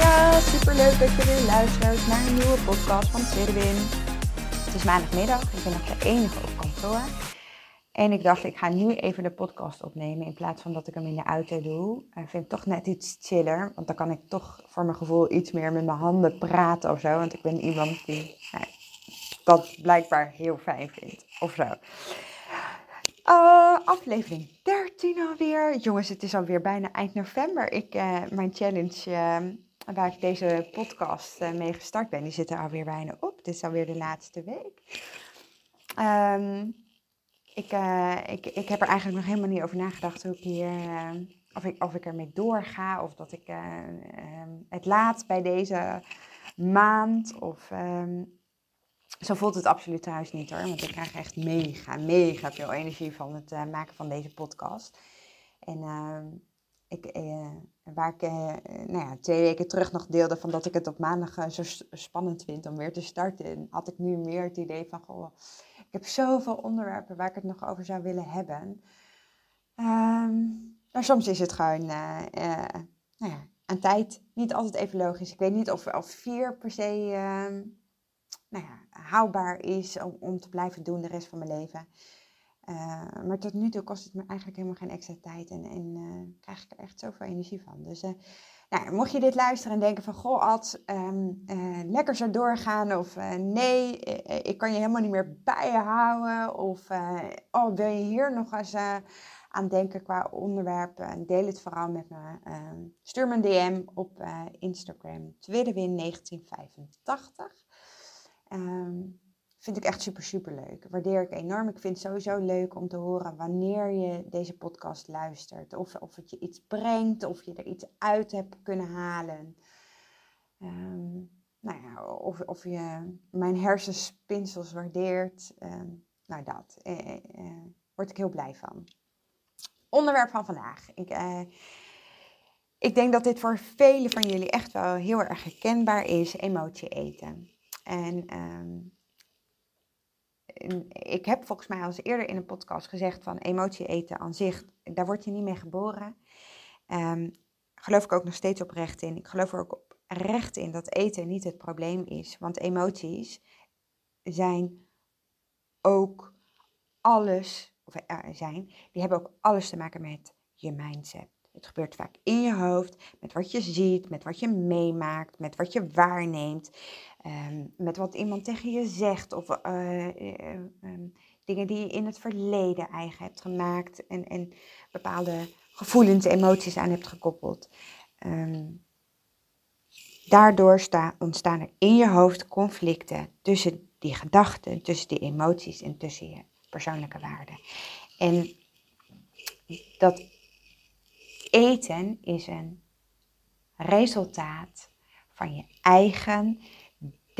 Ja, super leuk dat je weer luistert naar een nieuwe podcast van Tweede. Het is maandagmiddag, ik ben nog de enige op kantoor. En ik dacht, ik ga nu even de podcast opnemen in plaats van dat ik hem in de auto doe. Ik vind het toch net iets chiller, want dan kan ik toch voor mijn gevoel iets meer met mijn handen praten of zo. Want ik ben iemand die nou, dat blijkbaar heel fijn vindt of zo. Uh, aflevering 13 alweer. Jongens, het is alweer bijna eind november. Ik, uh, mijn challenge uh, waar ik deze podcast mee gestart ben, die zit er alweer bijna op. Dit is alweer de laatste week. Um, ik, ik, ik heb er eigenlijk nog helemaal niet over nagedacht hoe ik hier, of, ik, of ik ermee doorga. Of dat ik um, het laat bij deze maand. Of um, zo voelt het absoluut thuis niet hoor. Want ik krijg echt mega, mega veel energie van het maken van deze podcast. En ik, waar ik nou ja, twee weken terug nog deelde van dat ik het op maandag zo spannend vind om weer te starten. Had ik nu meer het idee van, goh, ik heb zoveel onderwerpen waar ik het nog over zou willen hebben. Um, maar soms is het gewoon, nou ja, aan tijd niet altijd even logisch. Ik weet niet of, of vier per se ehm, nou ja, haalbaar is om, om te blijven doen de rest van mijn leven. Uh, maar tot nu toe kost het me eigenlijk helemaal geen extra tijd en, en uh, krijg ik er echt zoveel energie van. Dus uh, nou, mocht je dit luisteren en denken van, goh Ad, um, lekker zo doorgaan of nee, ik kan je helemaal niet meer bijhouden of oh, wil je hier nog eens aan denken qua onderwerpen, deel het vooral met me. Ehm, stuur me een DM op Instagram, tweedewin1985. Um, vind ik echt super, super leuk. Waardeer ik enorm. Ik vind het sowieso leuk om te horen wanneer je deze podcast luistert. Of, of het je iets brengt, of je er iets uit hebt kunnen halen. Um, nou ja, of, of je mijn hersenspinsels waardeert. Um, nou, dat. Eh, eh, eh, word ik heel blij van. Onderwerp van vandaag. Ik, eh, ik denk dat dit voor velen van jullie echt wel heel erg herkenbaar is: emotie eten. En um, ik heb volgens mij al eerder in een podcast gezegd van emotie eten aan zich, daar word je niet mee geboren. Um, geloof ik ook nog steeds oprecht in. Ik geloof er ook oprecht in dat eten niet het probleem is. Want emoties zijn ook alles, of uh, zijn, die hebben ook alles te maken met je mindset. Het gebeurt vaak in je hoofd, met wat je ziet, met wat je meemaakt, met wat je waarneemt, um, met wat iemand tegen je zegt of uh, uh, um, dingen die je in het verleden eigen hebt gemaakt en, en bepaalde gevoelens, emoties aan hebt gekoppeld. Um, daardoor sta, ontstaan er in je hoofd conflicten tussen die gedachten, tussen die emoties en tussen je persoonlijke waarden. En dat eten is een resultaat van je eigen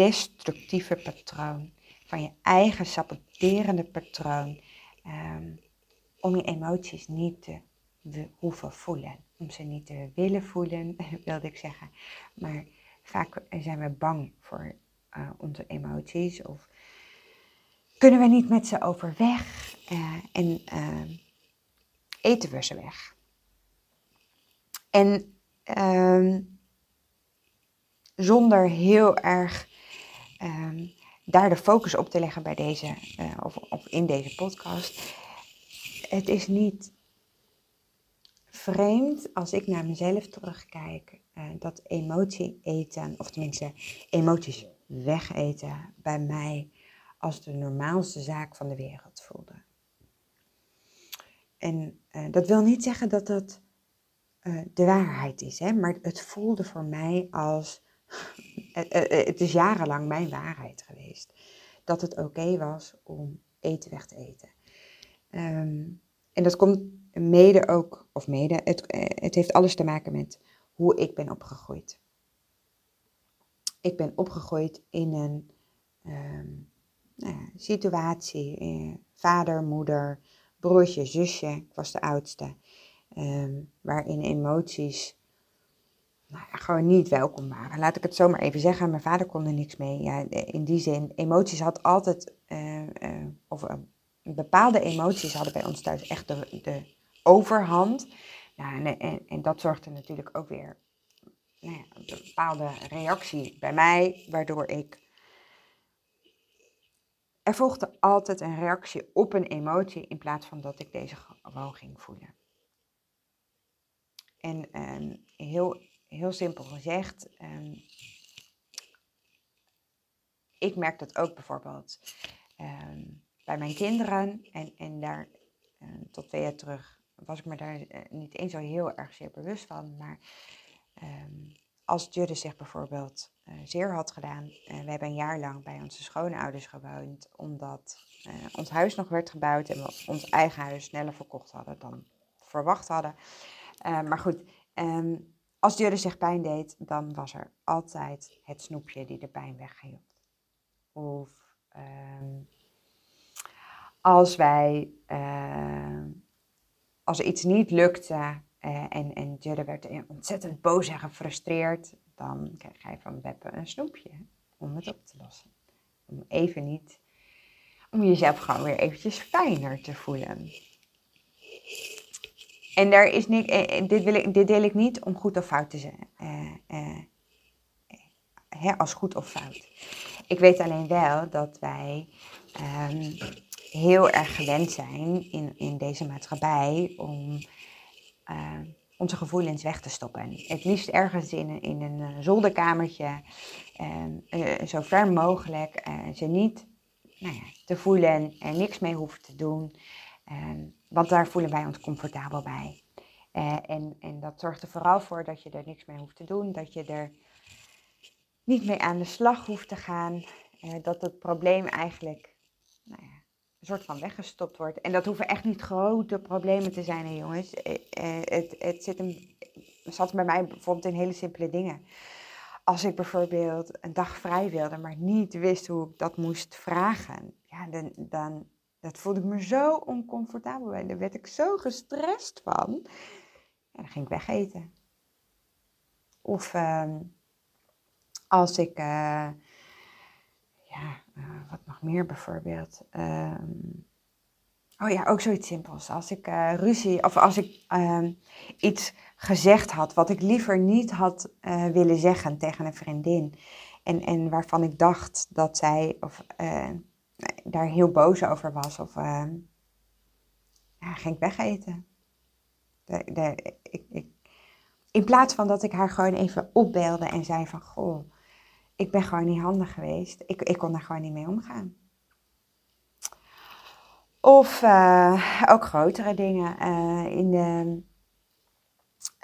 destructieve patroon, van je eigen saboterende patroon, um, om je emoties niet te hoeven voelen, om ze niet te willen voelen, wilde ik zeggen. Maar vaak zijn we bang voor uh, onze emoties of kunnen we niet met ze overweg uh, en uh, eten we ze weg. En um, zonder heel erg um, daar de focus op te leggen bij deze, uh, of, in deze podcast. Het is niet vreemd als ik naar mezelf terugkijk, uh, dat emotie eten, of tenminste emoties wegeten, bij mij als de normaalste zaak van de wereld voelde. En uh, dat wil niet zeggen dat dat de waarheid is, hè? maar het voelde voor mij als, het is jarenlang mijn waarheid geweest, dat het oké was om eten weg te eten. Um, en dat komt mede ook, of mede, het, het heeft alles te maken met hoe ik ben opgegroeid. ik ben opgegroeid in een ehm, nou ja, situatie. Eh, vader, moeder, broertje, zusje. Ik was de oudste. Ehm, waarin emoties nou gewoon niet welkom waren. Laat ik het zo maar even zeggen. Mijn vader kon er niks mee. Ja, in die zin, emoties had altijd, uh, uh, of uh, bepaalde emoties hadden bij ons thuis echt de, de overhand. En, en, en, dat zorgde natuurlijk ook weer nou ja, een bepaalde reactie bij mij, waardoor ik. Er volgde altijd een reactie op een emotie in plaats van dat ik deze gewoon ging voelen. En ehm, heel, heel simpel gezegd, um, ik merk dat ook bijvoorbeeld um, bij mijn kinderen. En, en daar tot twee jaar terug was ik me daar uh, niet eens zo heel erg zeer bewust van. Maar als Judde zich bijvoorbeeld uh, zeer had gedaan. Uh, we hebben een jaar lang bij onze schoonouders gewoond, omdat ons huis nog werd gebouwd en we ons eigen huis sneller verkocht hadden dan verwacht hadden. maar goed, um, als Judde zich pijn deed, dan was er altijd het snoepje die de pijn weghield. Of um, als wij, als er iets niet lukte, uh, en, en werd ontzettend boos en gefrustreerd. Dan krijg jij van Beppe een snoepje om het op te lossen. Om even niet, om jezelf gewoon weer eventjes fijner te voelen. En daar is niet, eh, eh, dit, wil ik, dit deel ik niet om goed of fout te zijn. Uh, uh, als goed of fout. Ik weet alleen wel dat wij um, heel erg gewend zijn in, in deze maatschappij om uh, onze gevoelens weg te stoppen. Het liefst ergens in, in een zolderkamertje, uh, zo ver mogelijk, ze niet nou ja, te voelen en niks mee hoeven te doen. Ehm, want daar voelen wij ons comfortabel bij. en, en dat zorgt er vooral voor dat je er niks mee hoeft te doen, dat je er niet mee aan de slag hoeft te gaan, dat het probleem eigenlijk nou ja, een soort van weggestopt wordt. En dat hoeven echt niet grote problemen te zijn, hè, jongens. Eh, eh, het, het zit hem, zat bij mij bijvoorbeeld in hele simpele dingen. Als ik bijvoorbeeld een dag vrij wilde, maar niet wist hoe ik dat moest vragen, ja, dan, dan dat voelde ik me zo oncomfortabel bij. Daar werd ik zo gestrest van. En dan ging ik wegeten. Of uh, als ik, uh, ja, uh, wat nog meer bijvoorbeeld. Um, oh ja, ook zoiets simpels. Als ik uh, ruzie of als ik uh, iets gezegd had wat ik liever niet had willen zeggen tegen een vriendin. En, en waarvan ik dacht dat zij of, daar heel boos over was. Of ehm, ja, ging ik wegeten. De, ik, ik, in plaats van dat ik haar gewoon even opbelde en zei van... Goh, ik ben gewoon niet handig geweest. Ik, ik kon daar gewoon niet mee omgaan. Of uh, ook grotere dingen. Uh, in de,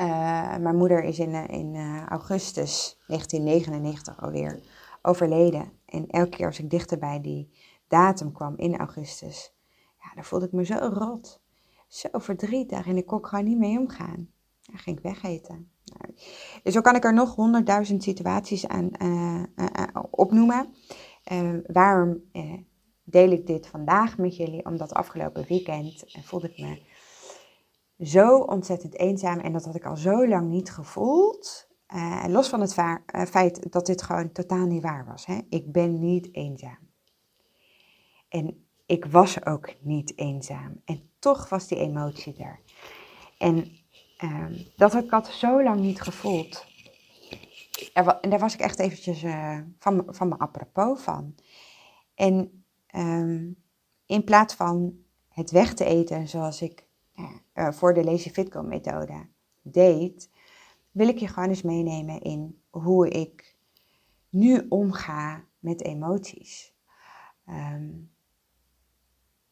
uh, mijn moeder is in, in augustus 1999 alweer overleden. En elke keer als ik dichter bij die datum kwam in augustus, ja, dan voelde ik me zo rot. Zo verdrietig en ik kon gewoon niet mee omgaan. Dan ging ik wegeten. Dus zo kan ik er nog honderdduizend situaties aan uh, uh, opnoemen. waarom deel ik dit vandaag met jullie? Omdat afgelopen weekend voelde ik me zo ontzettend eenzaam. En dat had ik al zo lang niet gevoeld. los van het feit dat dit gewoon totaal niet waar was. Hè? Ik ben niet eenzaam. En ik was ook niet eenzaam. En toch was die emotie er. En Um, dat had ik had zo lang niet gevoeld. en daar was ik echt eventjes uh, van, van me apropos van. En um, in plaats van het weg te eten zoals ik uh, voor de Lazy Fitco methode deed, wil ik je gewoon eens meenemen in hoe ik nu omga met emoties. Um,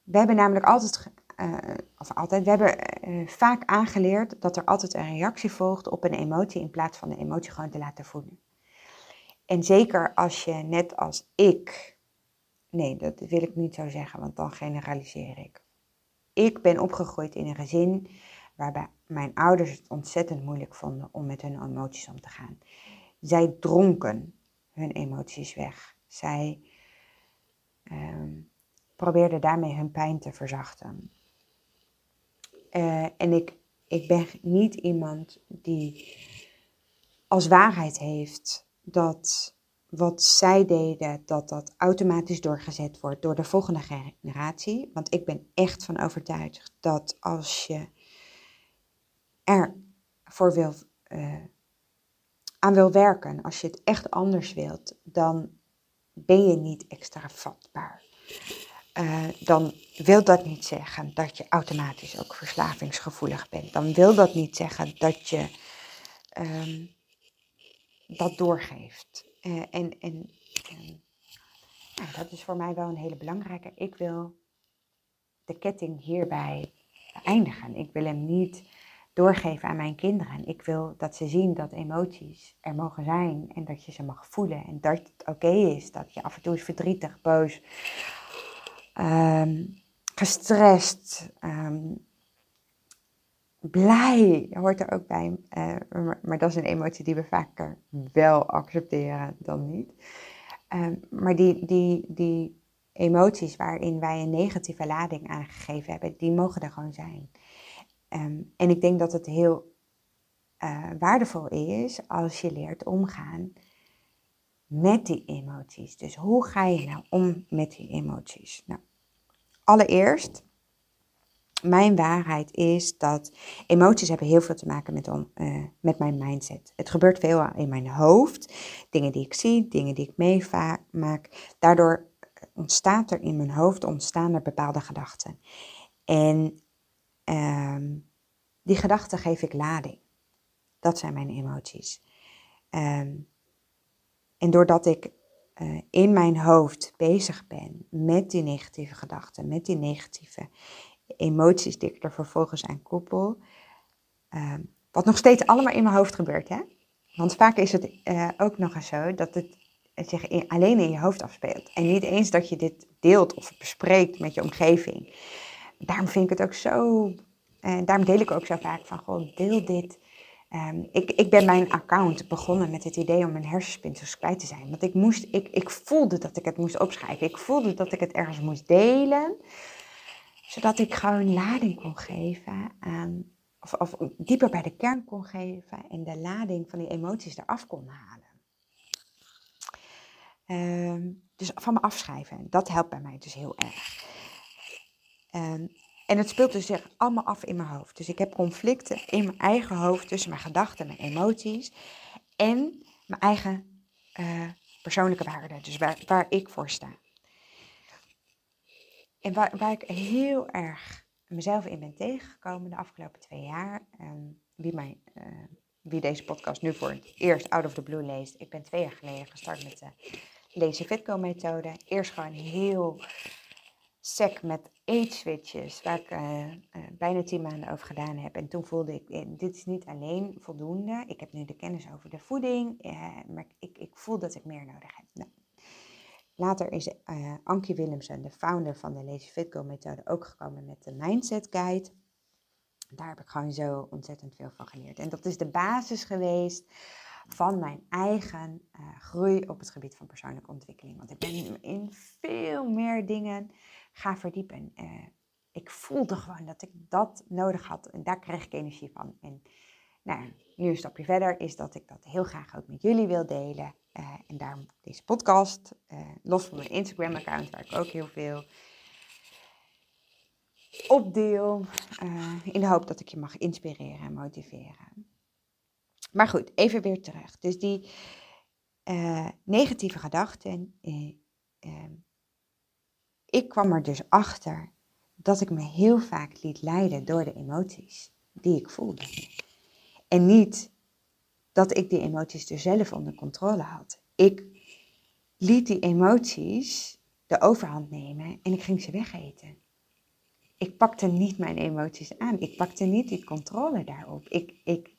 we hebben namelijk altijd uh, of altijd, we hebben uh, vaak aangeleerd dat er altijd een reactie volgt op een emotie in plaats van de emotie gewoon te laten voelen. En zeker als je net als ik, nee, dat wil ik niet zo zeggen, want dan generaliseer ik. Ik ben opgegroeid in een gezin waarbij mijn ouders het ontzettend moeilijk vonden om met hun emoties om te gaan. Zij dronken hun emoties weg. Zij um, probeerden daarmee hun pijn te verzachten. Uh, en ik, ik ben niet iemand die als waarheid heeft dat wat zij deden, dat dat automatisch doorgezet wordt door de volgende generatie. Want ik ben echt van overtuigd dat als je ervoor wil, uh, aan wil werken, als je het echt anders wilt, dan ben je niet extra vatbaar. Uh, dan wil dat niet zeggen dat je automatisch ook verslavingsgevoelig bent. Dan wil dat niet zeggen dat je um, dat doorgeeft. Uh, en en nou, dat is voor mij wel een hele belangrijke. Ik wil de ketting hierbij eindigen. Ik wil hem niet doorgeven aan mijn kinderen. Ik wil dat ze zien dat emoties er mogen zijn en dat je ze mag voelen. En dat het oké is dat je af en toe verdrietig, boos, um, gestrest, um, blij hoort er ook bij. Uh, maar, dat is een emotie die we vaker wel accepteren dan niet. Um, maar die, die, die emoties waarin wij een negatieve lading aangegeven hebben, die mogen er gewoon zijn. En ik denk dat het heel uh, waardevol is als je leert omgaan met die emoties. Dus hoe ga je nou om met die emoties? Nou, allereerst, mijn waarheid is dat emoties hebben heel veel te maken met, on, uh, met mijn mindset. Het gebeurt veel in mijn hoofd. Dingen die ik zie, dingen die ik meemaak. Daardoor ontstaat er in mijn hoofd ontstaan er bepaalde gedachten. En um, die gedachten geef ik lading. Dat zijn mijn emoties. Um, en doordat ik uh, in mijn hoofd bezig ben met die negatieve gedachten, met die negatieve emoties die ik er vervolgens aan koppel, uh, wat nog steeds allemaal in mijn hoofd gebeurt, hè? Want vaak is het uh, ook nog eens zo dat het zich alleen in je hoofd afspeelt. En niet eens dat je dit deelt of bespreekt met je omgeving. Daarom vind ik het ook zo en daarom deel ik ook zo vaak van, gewoon deel dit. Um, ik, ik ben mijn account begonnen met het idee om mijn hersenspinsels kwijt te zijn. Want ik, moest, ik, ik voelde dat ik het moest opschrijven. Ik voelde dat ik het ergens moest delen. Zodat ik gewoon lading kon geven aan, of, of dieper bij de kern kon geven en de lading van die emoties eraf kon halen. Um, dus van me afschrijven. Dat helpt bij mij dus heel erg. En het speelt dus zich allemaal af in mijn hoofd. Dus ik heb conflicten in mijn eigen hoofd tussen mijn gedachten, mijn emoties en mijn eigen uh, persoonlijke waarden. Dus waar, waar ik voor sta. En waar, waar ik heel erg mezelf in ben tegengekomen de afgelopen twee jaar. Um, wie, mij, uh, wie deze podcast nu voor het eerst out of the blue leest. Ik ben twee jaar geleden gestart met de Lazy Fitco methode. Eerst gewoon heel sec met age switches, waar ik uh, uh, bijna tien maanden over gedaan heb. En toen voelde ik, eh, dit is niet alleen voldoende. Ik heb nu de kennis over de voeding, maar ik, ik voel dat ik meer nodig heb. Nou. Later is Ankie Willemsen, de founder van de Lazy Fit Go methode, ook gekomen met de Mindset Guide. Daar heb ik gewoon zo ontzettend veel van geleerd. En dat is de basis geweest van mijn eigen groei op het gebied van persoonlijke ontwikkeling. Want ik ben in veel meer dingen ga verdiepen. Uh, ik voelde gewoon dat ik dat nodig had en daar kreeg ik energie van. En nou, nu een stapje verder is dat ik dat heel graag ook met jullie wil delen. Uh, en daarom deze podcast, uh, los van mijn Instagram-account, waar ik ook heel veel op deel. in de hoop dat ik je mag inspireren en motiveren. Maar goed, even weer terug. Dus die negatieve gedachten ik kwam er dus achter dat ik me heel vaak liet leiden door de emoties die ik voelde. En niet dat ik die emoties er zelf onder controle had. Ik liet die emoties de overhand nemen en ik ging ze wegeten. Ik pakte niet mijn emoties aan. Ik pakte niet die controle daarop. Ik, ik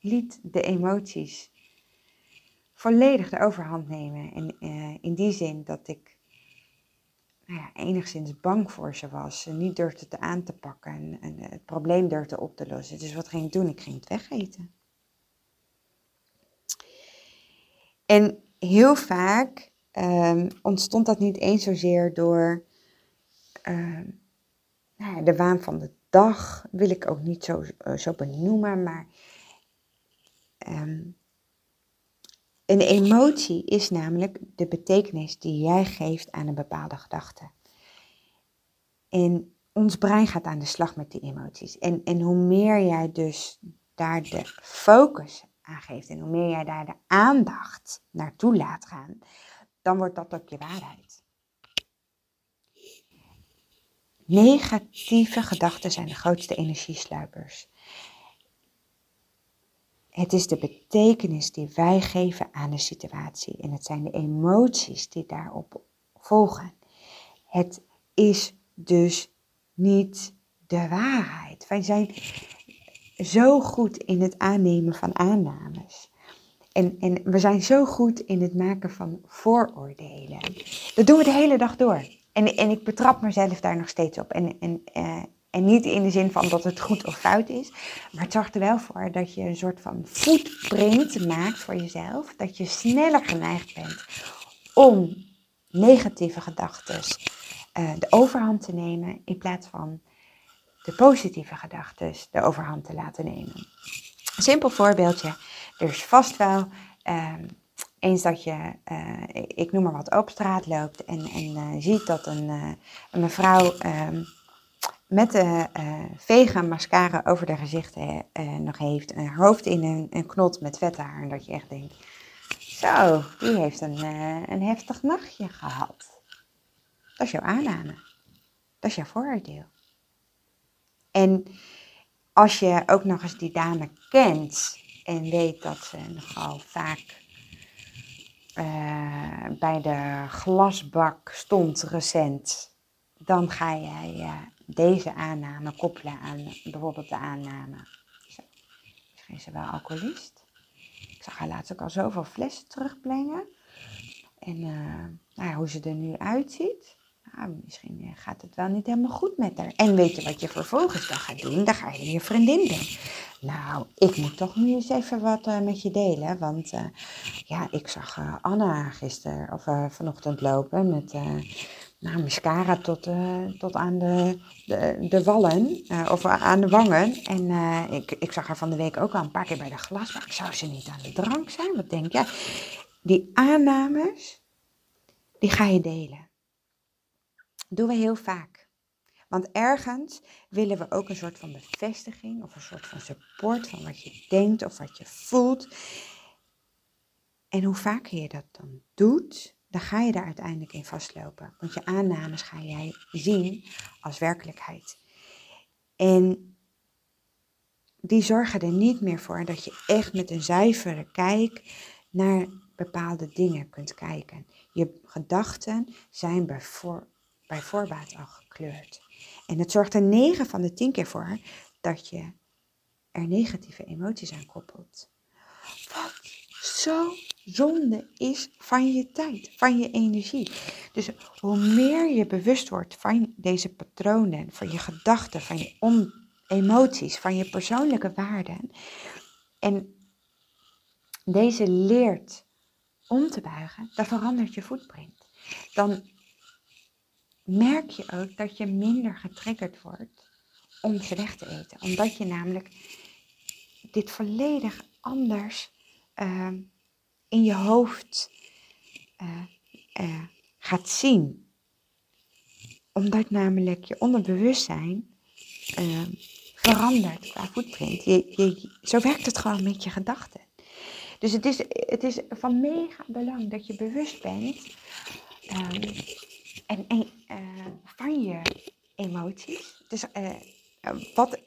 liet de emoties volledig de overhand nemen. En uh, in die zin dat ik nou ja, enigszins bang voor ze was. Ze niet durfde het aan te pakken en, en het probleem durfde op te lossen. Dus wat ging ik doen? Ik ging het wegeten. En heel vaak ehm, ontstond dat niet eens zozeer door ehm, nou de waan van de dag, wil ik ook niet zo, uh, zo benoemen, maar um, een emotie is namelijk de betekenis die jij geeft aan een bepaalde gedachte. En ons brein gaat aan de slag met die emoties. En, en hoe meer jij dus daar de focus aan geeft en hoe meer jij daar de aandacht naartoe laat gaan, dan wordt dat ook je waarheid. Negatieve gedachten zijn de grootste energiesluipers. Het is de betekenis die wij geven aan de situatie en het zijn de emoties die daarop volgen. Het is dus niet de waarheid. Wij zijn zo goed in het aannemen van aannames. En, en we zijn zo goed in het maken van vooroordelen. Dat doen we de hele dag door. En, en ik betrap mezelf daar nog steeds op. En, en, uh, en niet in de zin van dat het goed of fout is. Maar het zorgt er wel voor dat je een soort van footprint maakt voor jezelf. Dat je sneller geneigd bent om negatieve gedachten uh, de overhand te nemen. In plaats van de positieve gedachten de overhand te laten nemen. Een simpel voorbeeldje. Er is vast wel uh, eens dat je, uh, ik noem maar wat, op straat loopt en, en uh, ziet dat een, een mevrouw ehm, met de vega mascara over de gezichten nog heeft, een hoofd in een, een, knot met vet haar. En dat je echt denkt, zo, die heeft een, een heftig nachtje gehad. Dat is jouw aanname. Dat is jouw vooroordeel. En als je ook nog eens die dame kent en weet dat ze nogal vaak uh, bij de glasbak stond recent, dan ga jij uh, deze aanname koppelen aan bijvoorbeeld de aanname. Misschien is ze wel alcoholist. Ik zag haar laatst ook al zoveel flessen terugbrengen. En uh, nou ja, hoe ze er nu uitziet. Nou, misschien eh, gaat het wel niet helemaal goed met haar. En weet je wat je vervolgens dan gaat doen? Dan ga je je vriendin doen. Nou, ik moet toch nu eens even wat uh, met je delen. Want ja, ik zag Anna gisteren of vanochtend lopen met nou, mascara tot, tot aan de, de, de wallen of aan de wangen. En ik, ik zag haar van de week ook al een paar keer bij de glasbak. Zou ze niet aan de drank zijn? Wat denk jij? Die aannames, die ga je delen doen we heel vaak. Want ergens willen we ook een soort van bevestiging of een soort van support van wat je denkt of wat je voelt. En hoe vaker je dat dan doet, ga je daar uiteindelijk in vastlopen. Want je aannames ga jij zien als werkelijkheid. En die zorgen er niet meer voor dat je echt met een zuivere kijk naar bepaalde dingen kunt kijken. Je gedachten zijn bijvoorbeeld bij voorbaat al gekleurd. En het zorgt er 9 van de 10 keer voor dat je er negatieve emoties aan koppelt. Wat zo zonde is van je tijd, van je energie. Dus hoe meer je bewust wordt van deze patronen, van je gedachten, van je emoties, van je persoonlijke waarden. En deze leert om te buigen, dan verandert je footprint. Dan merk je ook dat je minder getriggerd wordt om weg te eten. Omdat je namelijk dit volledig anders uh, in je hoofd uh, uh, gaat zien. Omdat namelijk je onderbewustzijn ehm, verandert qua footprint. Je, je, zo werkt het gewoon met je gedachten. Dus het is, het is van mega belang dat je bewust bent um, en, en van je emoties. Dus wat.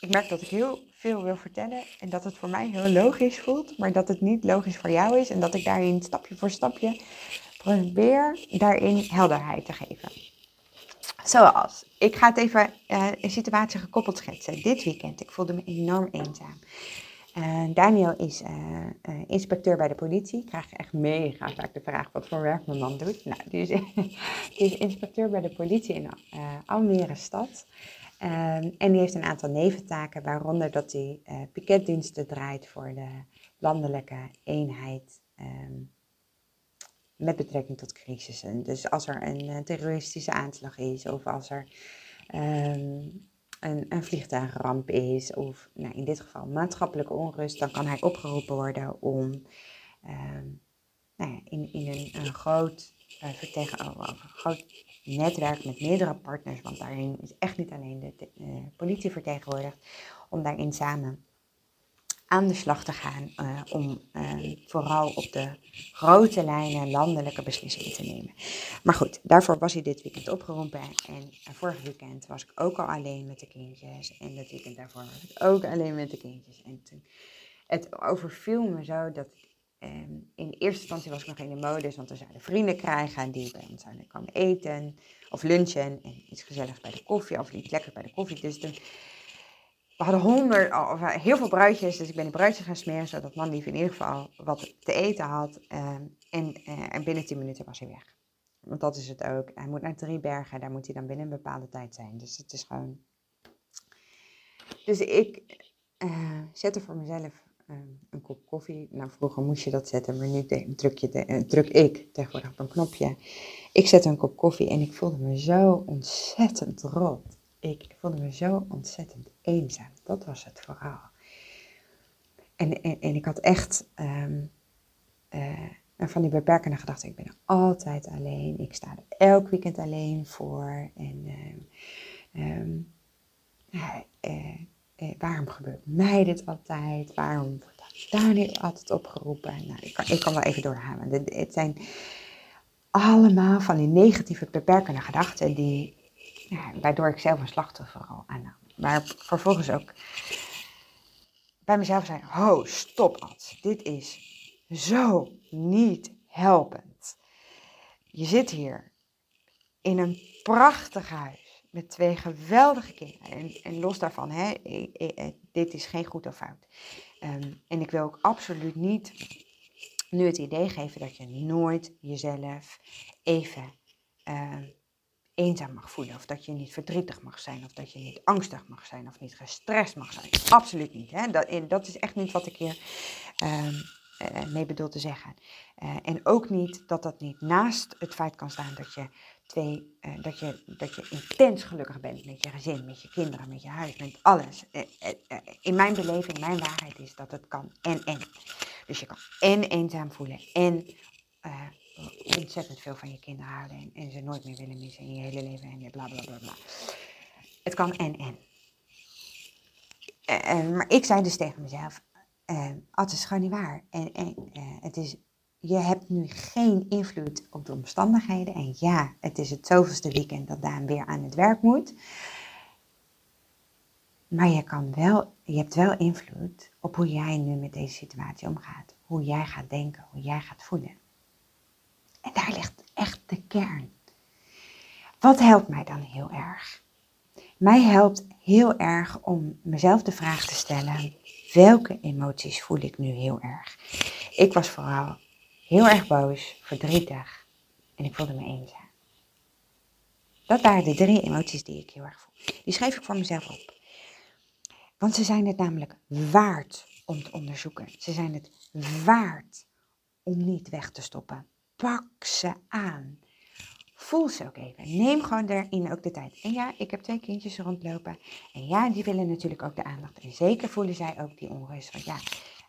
Uh, ik merk dat ik heel veel wil vertellen en dat het voor mij heel logisch voelt, maar dat het niet logisch voor jou is en dat ik daarin stapje voor stapje probeer daarin helderheid te geven. Zoals, ik ga het even een situatie gekoppeld schetsen. Dit weekend, ik voelde me enorm eenzaam. Uh, Daniel is uh, uh, inspecteur bij de politie. Ik krijg echt mega vaak de vraag wat voor werk mijn man doet. Nou, die is, is inspecteur bij de politie in Almere stad. Ehm, en die heeft een aantal neventaken, waaronder dat hij piketdiensten draait voor de landelijke eenheid ehm, met betrekking tot crisissen. Dus als er een uh, terroristische aanslag is of als er ehm, een, een vliegtuigramp is of nou, in dit geval maatschappelijke onrust, dan kan hij opgeroepen worden om nou ja, in, in een, groot, uh, vertegen, oh, groot netwerk met meerdere partners, want daarin is echt niet alleen de uh, politie vertegenwoordigd, om daarin samen aan de slag te gaan uh, om uh, vooral op de grote lijnen landelijke beslissingen te nemen. Maar goed, daarvoor was hij dit weekend opgeroepen en vorig weekend was ik ook al alleen met de kindjes en dat weekend daarvoor was ik ook alleen met de kindjes. En toen, het overviel me zo dat um, in eerste instantie was ik nog in de modus, want we zouden vrienden krijgen die bij ons zouden komen eten of lunchen en iets gezelligs bij de koffie of iets lekkers bij de koffie. Dus we hadden honderd, of eh, heel veel bruidjes, dus ik ben die bruidjes gaan smeren, zodat man lief in ieder geval wat te eten had. En, uh, en binnen 10 minuten was hij weg. Want dat is het ook. Hij moet naar drie bergen, daar moet hij dan binnen een bepaalde tijd zijn. Dus het is gewoon. Dus ik uh, zette voor mezelf een kop koffie. Nou, vroeger moest je dat zetten, maar nu druk, je druk ik tegenwoordig op een knopje. Ik zette een kop koffie en ik voelde me zo ontzettend rot ik voelde me zo ontzettend eenzaam. Dat was het vooral. En, en, en ik had echt um, uh, van die beperkende gedachten. Ik ben altijd alleen. Ik sta er elk weekend alleen voor. En um, waarom gebeurt mij dit altijd? Waarom wordt daar niet altijd opgeroepen? Nou, ik kan, ik kan wel even doorhalen. Het zijn allemaal van die negatieve beperkende gedachten die waardoor ik zelf een slachtoffer al aannam. Maar vervolgens ook bij mezelf zei, ho, stop Ad, dit is zo niet helpend. Je zit hier in een prachtig huis met twee geweldige kinderen. En, los daarvan, hè, dit is geen goed of fout. Ehm, en ik wil ook absoluut niet nu het idee geven dat je nooit jezelf even uh, eenzaam mag voelen. Of dat je niet verdrietig mag zijn. Of dat je niet angstig mag zijn. Of niet gestrest mag zijn. Absoluut niet. Hè? Dat, dat is echt niet wat ik hier uh, mee bedoel te zeggen. En ook niet dat dat niet naast het feit kan staan dat je, twee, uh, dat, je, dat je intens gelukkig bent met je gezin, met je kinderen, met je huis, met alles. in mijn beleving, mijn waarheid is dat het kan en en. Dus je kan en eenzaam voelen en ontzettend veel van je kinderen houden en, ze nooit meer willen missen in je hele leven en bla bla bla bla. Het kan en en. Maar ik zei dus tegen mezelf, uh, het is gewoon niet waar. En, en het is, je hebt nu geen invloed op de omstandigheden. En ja, het is het zoveelste weekend dat Daan weer aan het werk moet. Maar je, kan wel, je hebt wel invloed op hoe jij nu met deze situatie omgaat. Hoe jij gaat denken, hoe jij gaat voelen. En daar ligt echt de kern. Wat helpt mij dan heel erg? Mij helpt heel erg om mezelf de vraag te stellen: welke emoties voel ik nu heel erg? Ik was vooral heel erg boos, verdrietig en ik voelde me eenzaam. Dat waren de drie emoties die ik heel erg voel. Die schreef ik voor mezelf op. Want ze zijn het namelijk waard om te onderzoeken. Ze zijn het waard om niet weg te stoppen pak ze aan. Voel ze ook even. Neem gewoon daarin ook de tijd. En ja, ik heb twee kindjes rondlopen. En ja, die willen natuurlijk ook de aandacht. En zeker voelen zij ook die onrust. Want ja,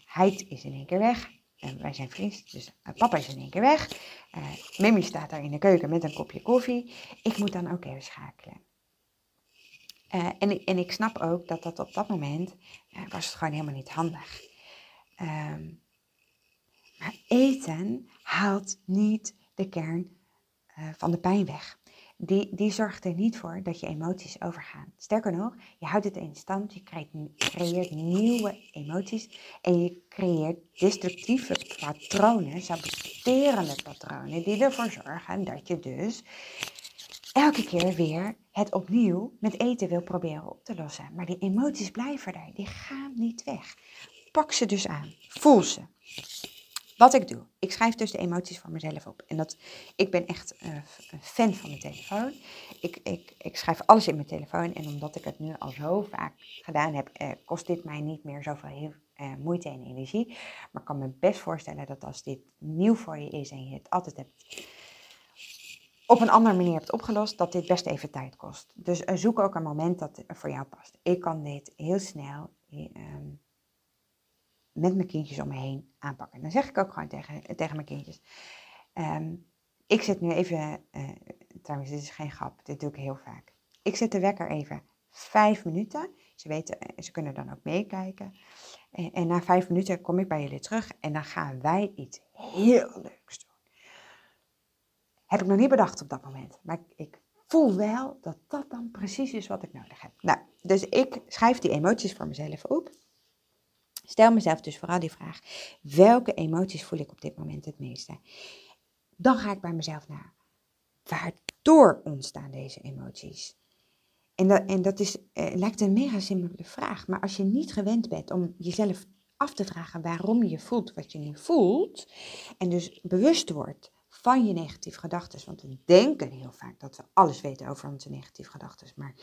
hij is in één keer weg. Wij zijn vriend, dus uh, papa is in één keer weg. Uh, Mimi staat daar in de keuken met een kopje koffie. Ik moet dan ook even schakelen. Uh, en, en ik snap ook dat dat op dat moment was het gewoon helemaal niet handig. Um, maar eten haalt niet de kern van de pijn weg. Die, die zorgt er niet voor dat je emoties overgaan. Sterker nog, je houdt het in stand, je creëert, creëert nieuwe emoties en je creëert destructieve patronen, saboterende patronen, die ervoor zorgen dat je dus elke keer weer het opnieuw met eten wil proberen op te lossen. Maar die emoties blijven er, die gaan niet weg. Pak ze dus aan, voel ze. Wat ik doe, ik schrijf dus de emoties voor mezelf op. En dat, ik ben echt uh, een fan van mijn telefoon. Ik, ik, ik schrijf alles in mijn telefoon. En omdat ik het nu al zo vaak gedaan heb, uh, kost dit mij niet meer zoveel uh, moeite en energie. Maar ik kan me best voorstellen dat als dit nieuw voor je is en je het altijd hebt op een andere manier hebt opgelost, dat dit best even tijd kost. Dus zoek ook een moment dat voor jou past. Ik kan dit heel snel. Um, met mijn kindjes om me heen aanpakken. Dan zeg ik ook gewoon tegen, tegen mijn kindjes. Ehm, ik zit nu even, uh, trouwens dit is geen grap, dit doe ik heel vaak. Ik zet de wekker even vijf minuten. Ze, weten, eh, ze kunnen dan ook meekijken. En, en, na vijf minuten kom ik bij jullie terug en dan gaan wij iets heel leuks doen. Heb ik nog niet bedacht op dat moment, maar ik, ik voel wel dat dat dan precies is wat ik nodig heb. Nou, dus ik schrijf die emoties voor mezelf op. Stel mezelf dus vooral die vraag: welke emoties voel ik op dit moment het meeste? Dan ga ik bij mezelf naar. Waardoor ontstaan deze emoties? En dat, en dat is, eh, lijkt een mega simpele vraag, maar als je niet gewend bent om jezelf af te vragen waarom je voelt wat je nu voelt, en dus bewust wordt van je negatieve gedachten, want we denken heel vaak dat we alles weten over onze negatieve gedachten, maar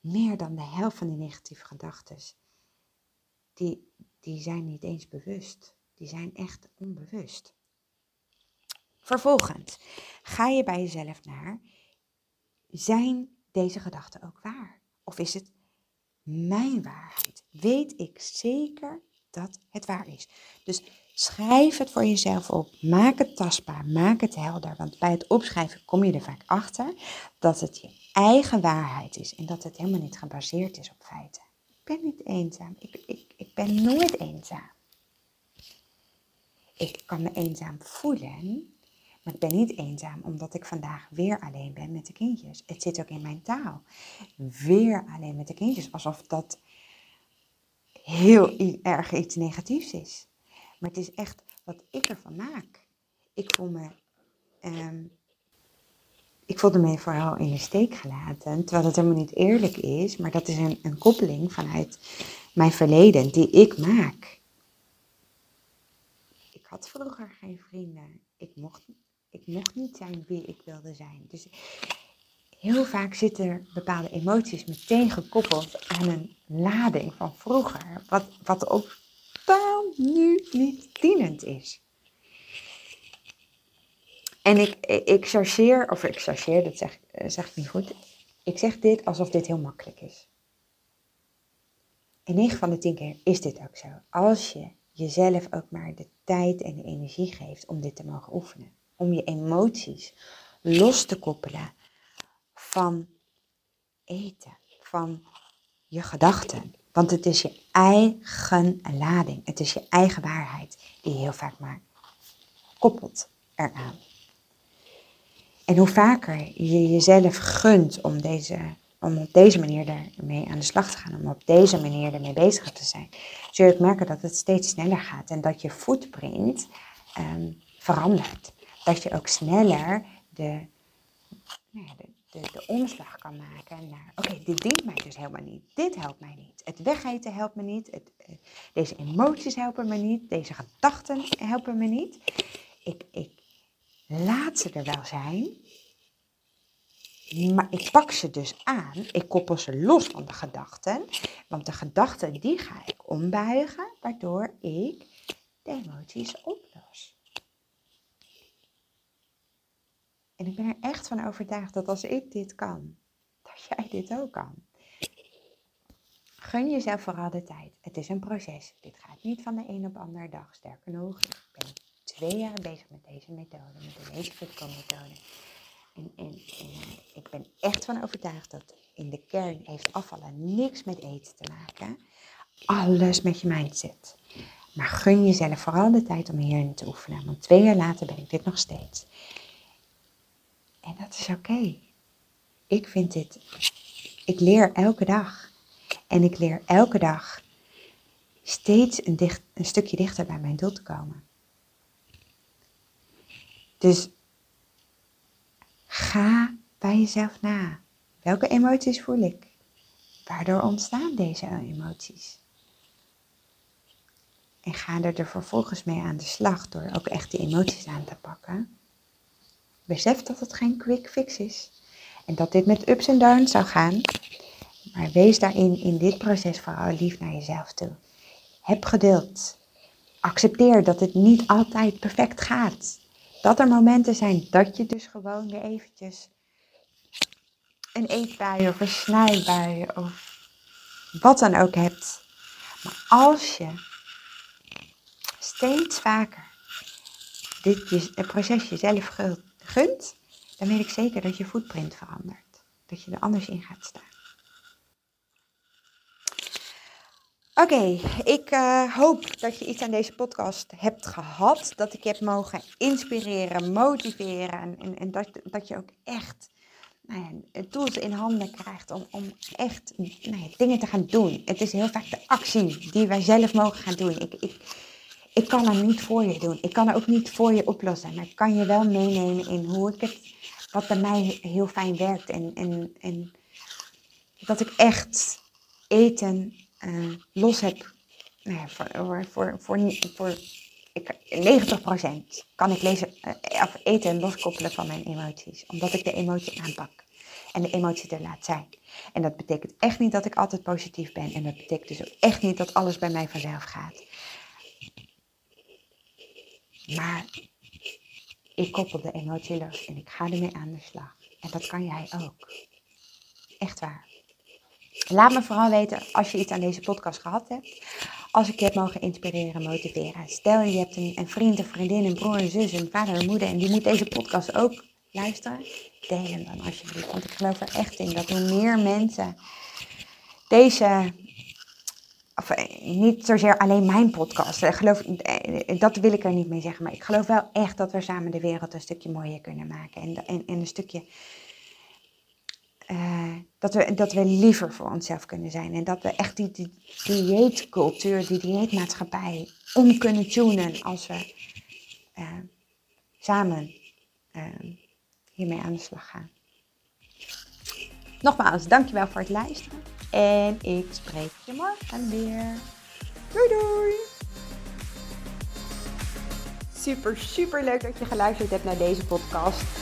meer dan de helft van die negatieve gedachten die, die zijn niet eens bewust. Die zijn echt onbewust. Vervolgens ga je bij jezelf naar, zijn deze gedachten ook waar? Of is het mijn waarheid? Weet ik zeker dat het waar is? Dus schrijf het voor jezelf op. Maak het tastbaar. Maak het helder. Want bij het opschrijven kom je er vaak achter dat het je eigen waarheid is en dat het helemaal niet gebaseerd is op feiten ben niet eenzaam. Ik, ik, ik ben nooit eenzaam. Ik kan me eenzaam voelen, maar ik ben niet eenzaam omdat ik vandaag weer alleen ben met de kindjes. Het zit ook in mijn taal. Weer alleen met de kindjes, alsof dat heel erg iets negatiefs is. Maar het is echt wat ik ervan maak. Ik voel me um, ik voelde me vooral in de steek gelaten, terwijl dat helemaal niet eerlijk is, maar dat is een, een koppeling vanuit mijn verleden die ik maak. Ik had vroeger geen vrienden. Ik mocht, ik mocht niet zijn wie ik wilde zijn. Dus heel vaak zitten bepaalde emoties meteen gekoppeld aan een lading van vroeger, wat, wat ook totaal nu niet dienend is. En ik, ik chargeer, of ik chargeer, dat zeg, eh, zeg ik niet goed. Ik zeg dit alsof dit heel makkelijk is. In 9 van de 10 keer is dit ook zo. Als je jezelf ook maar de tijd en de energie geeft om dit te mogen oefenen. Om je emoties los te koppelen van eten, van je gedachten. Want het is je eigen lading. Het is je eigen waarheid die je heel vaak maar koppelt eraan. En hoe vaker je jezelf gunt om, deze, om op deze manier ermee aan de slag te gaan, om op deze manier ermee bezig te zijn, zul je ook merken dat het steeds sneller gaat en dat je footprint um, verandert. Dat je ook sneller de, nou de, de, omslag kan maken naar, oké, dit dient mij dus helemaal niet. Dit helpt mij niet. Het wegeten helpt me niet. Het, eh, deze emoties helpen me niet. Deze gedachten helpen me niet. Ik, ik laat ze er wel zijn, maar ik pak ze dus aan. Ik koppel ze los van de gedachten. Want de gedachten die ga ik ombuigen, waardoor ik de emoties oplos. En ik ben er echt van overtuigd dat als ik dit kan, dat jij dit ook kan. Gun jezelf vooral de tijd. Het is een proces. Dit gaat niet van de een op de andere dag. Sterker nog, ik ben twee jaar bezig met deze methode, met de Lazy methode. En, en, ik ben echt van overtuigd dat in de kern heeft afvallen niks met eten te maken. Alles met je mindset. Maar gun jezelf vooral de tijd om hierin te oefenen. Want twee jaar later ben ik dit nog steeds. En dat is oké. Ik vind dit. Ik leer elke dag. En ik leer elke dag steeds een stukje dichter bij mijn doel te komen. Dus ga bij jezelf na. Welke emoties voel ik? Waardoor ontstaan deze emoties? En ga er vervolgens mee aan de slag door ook echt die emoties aan te pakken. Besef dat het geen quick fix is. En dat dit met ups en downs zou gaan. Maar wees daarin in dit proces vooral lief naar jezelf toe. Heb geduld. Accepteer dat het niet altijd perfect gaat. Dat er momenten zijn dat je dus gewoon weer eventjes een eetbui of een snijbui of wat dan ook hebt. Maar als je steeds vaker dit proces jezelf gunt, dan weet ik zeker dat je footprint verandert. Dat je er anders in gaat staan. Oké, ik uh, hoop dat je iets aan deze podcast hebt gehad. Dat ik je heb mogen inspireren, motiveren. En, en, en dat, dat je ook echt nou ja, tools in handen krijgt om, om echt nou ja, dingen te gaan doen. Het is heel vaak de actie die wij zelf mogen gaan doen. Ik, ik, ik kan er niet voor je doen. Ik kan er ook niet voor je oplossen. Maar ik kan je wel meenemen in hoe ik het, wat bij mij heel fijn werkt. En, en, en dat ik echt eten uh, los heb. Nou voor, voor, voor, voor, ik, 90% kan ik lezen, uh, of eten loskoppelen van mijn emoties. Omdat ik de emotie aanpak. En de emotie er laat zijn. En dat betekent echt niet dat ik altijd positief ben. En dat betekent dus ook echt niet dat alles bij mij vanzelf gaat. Maar ik koppel de emotie los en ik ga ermee aan de slag. En dat kan jij ook. Echt waar. Laat me vooral weten als je iets aan deze podcast gehad hebt. Als ik je heb mogen inspireren, motiveren. Stel je hebt een, een vriend, een vriendin, een broer, een zus, een vader, een moeder. En die moet deze podcast ook luisteren. Deel hem dan alsjeblieft. Want ik geloof er echt in dat hoe meer mensen deze of, eh, niet zozeer alleen mijn podcast. Ik geloof, eh, dat wil ik er niet mee zeggen. Maar ik geloof wel echt dat we samen de wereld een stukje mooier kunnen maken. En, en, en een stukje. Uh, dat, we, dat we liever voor onszelf kunnen zijn. En dat we echt die, die dieetcultuur, die dieetmaatschappij om kunnen tunen als we uh, samen uh, hiermee aan de slag gaan. Nogmaals, dankjewel voor het luisteren. En ik spreek je morgen weer. Doei doei! Super, super leuk dat je geluisterd hebt naar deze podcast.